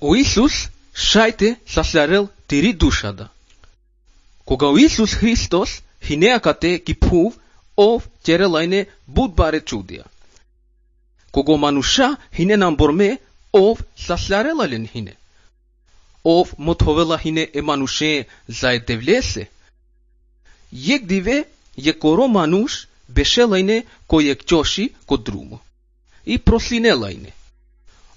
У Исус шајте сасларел тири душада. Кога Исус Христос хинеакате ки пув ов терелајне будбаре чудија. Кога мануша хине намборме ов сасларелален хине. Ов мотовела хине е мануше заедевлесе. Јек диве je коро мануш бешелајне кој е чоши ко друмо. И прослинелајне.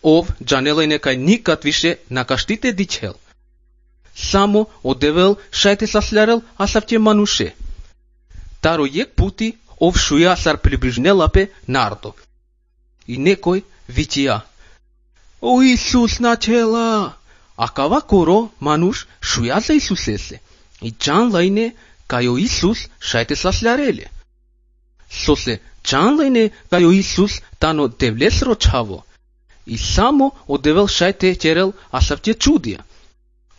Ов джанела и некај никат више накаштите дичел. Само одевел шајте саслярел савте мануше. Таро јек пути ов шуја сар приближнелапе нардо. И некој вичија. О Исус начела! А кава коро мануш шуја за Исусесе. И джан лајне кајо Исус шајте сасляреле. Со се джан лајне кајо Исус тано девлес рочаво и само одевел шајте терел асавте чудија.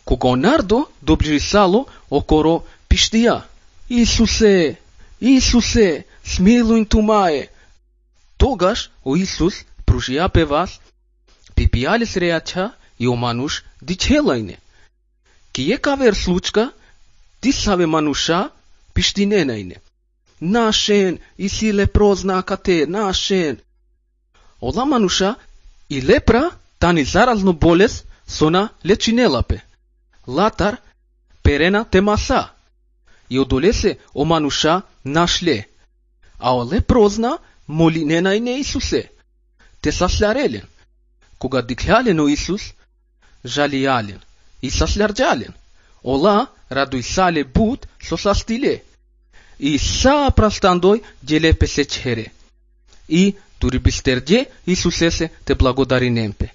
Кога Нардо доближисало околу окоро пиштија. Исусе, Исусе, смилуј тумае. Тогаш о Исус пружијапе вас, пипијали срејача и о мануш дичелајне. Кие кавер случка, ти саве мануша пиштиненајне. Нашен, и силе лепрозна кате, нашен. Ола мануша И лепра тани заразно болест сона лечинелапе. Латар перена темаса. И одолесе омануша нашле. А о лепрозна, моли молинена и не Исусе. Те саслярелен. Кога диклялен о Исус, жалијален и саслярджален. Ола радујсале бут со састиле. И са прастандој деле песечере. чере. И дури бистердје Исусесе те благодари немпе.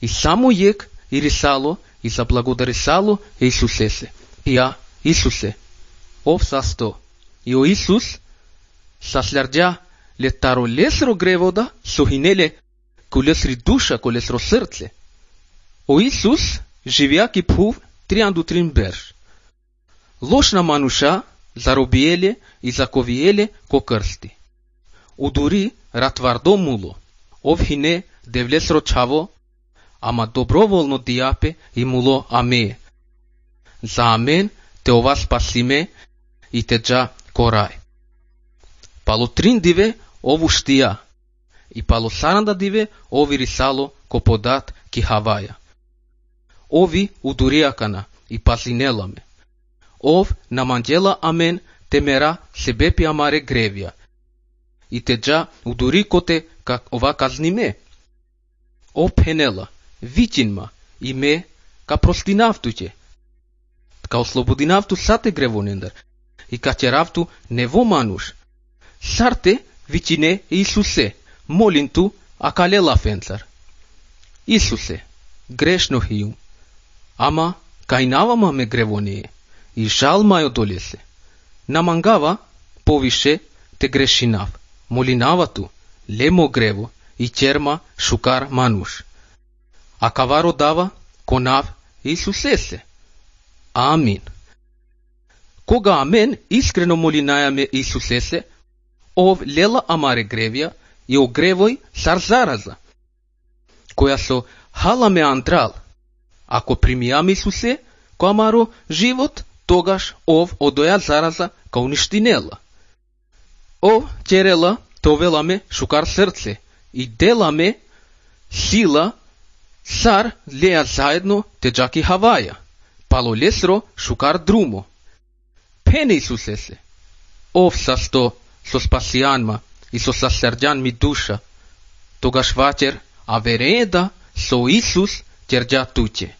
И само јек и рисало и за благодари сало Исусесе. И ја Исусе, ов састо. И о Исус, саслярджа летаро лесро гревода, сохинеле колесри душа, колесро срце. О Исус, живеаки пув, трианду трин бер. Лошна мануша, заробиеле и заковиеле ко крсти. Удури ратвардо муло, овхине девлесро чаво, ама доброволно диапе и муло аме. За амен те ова спасиме и те джа корај. Пало трин диве ову штија, и пало саранда диве ови рисало коподат ки хаваја. Ови удуриакана и пазинеламе. Ов наманджела амен темера себепи амаре гревија, и те джа удори коте как ова казниме. О пенела, вичинма, и ме ка простинавтуќе. Ка ослободинавту сате гревонендер, и ка черавту нево мануш. Сарте вичине Исусе, молинту акалела фенцар. Исусе, грешно хијум, ама кајнавама ме гревонее, и жал мајо долесе. Намангава повише те грешинав молинавату, лемо грево и черма шукар мануш. А каваро дава конав Исусесе. Амин. Кога амен искрено молинајаме Исусесе, ов лела амаре гревија и огревој сар зараза, која со халаме антрал. ако примијаме Исусе, кој амаро живот, тогаш ов одоја зараза као уништинела. О, черела, товеламе шукар срце и деламе сила сар леа заедно теджаки хаваја, пало лесро шукар друмо. Пене Исусесе, ов са со спасијанма и со сасерджан ми душа, тогаш вачер, а вереда со Исус терджа туќе.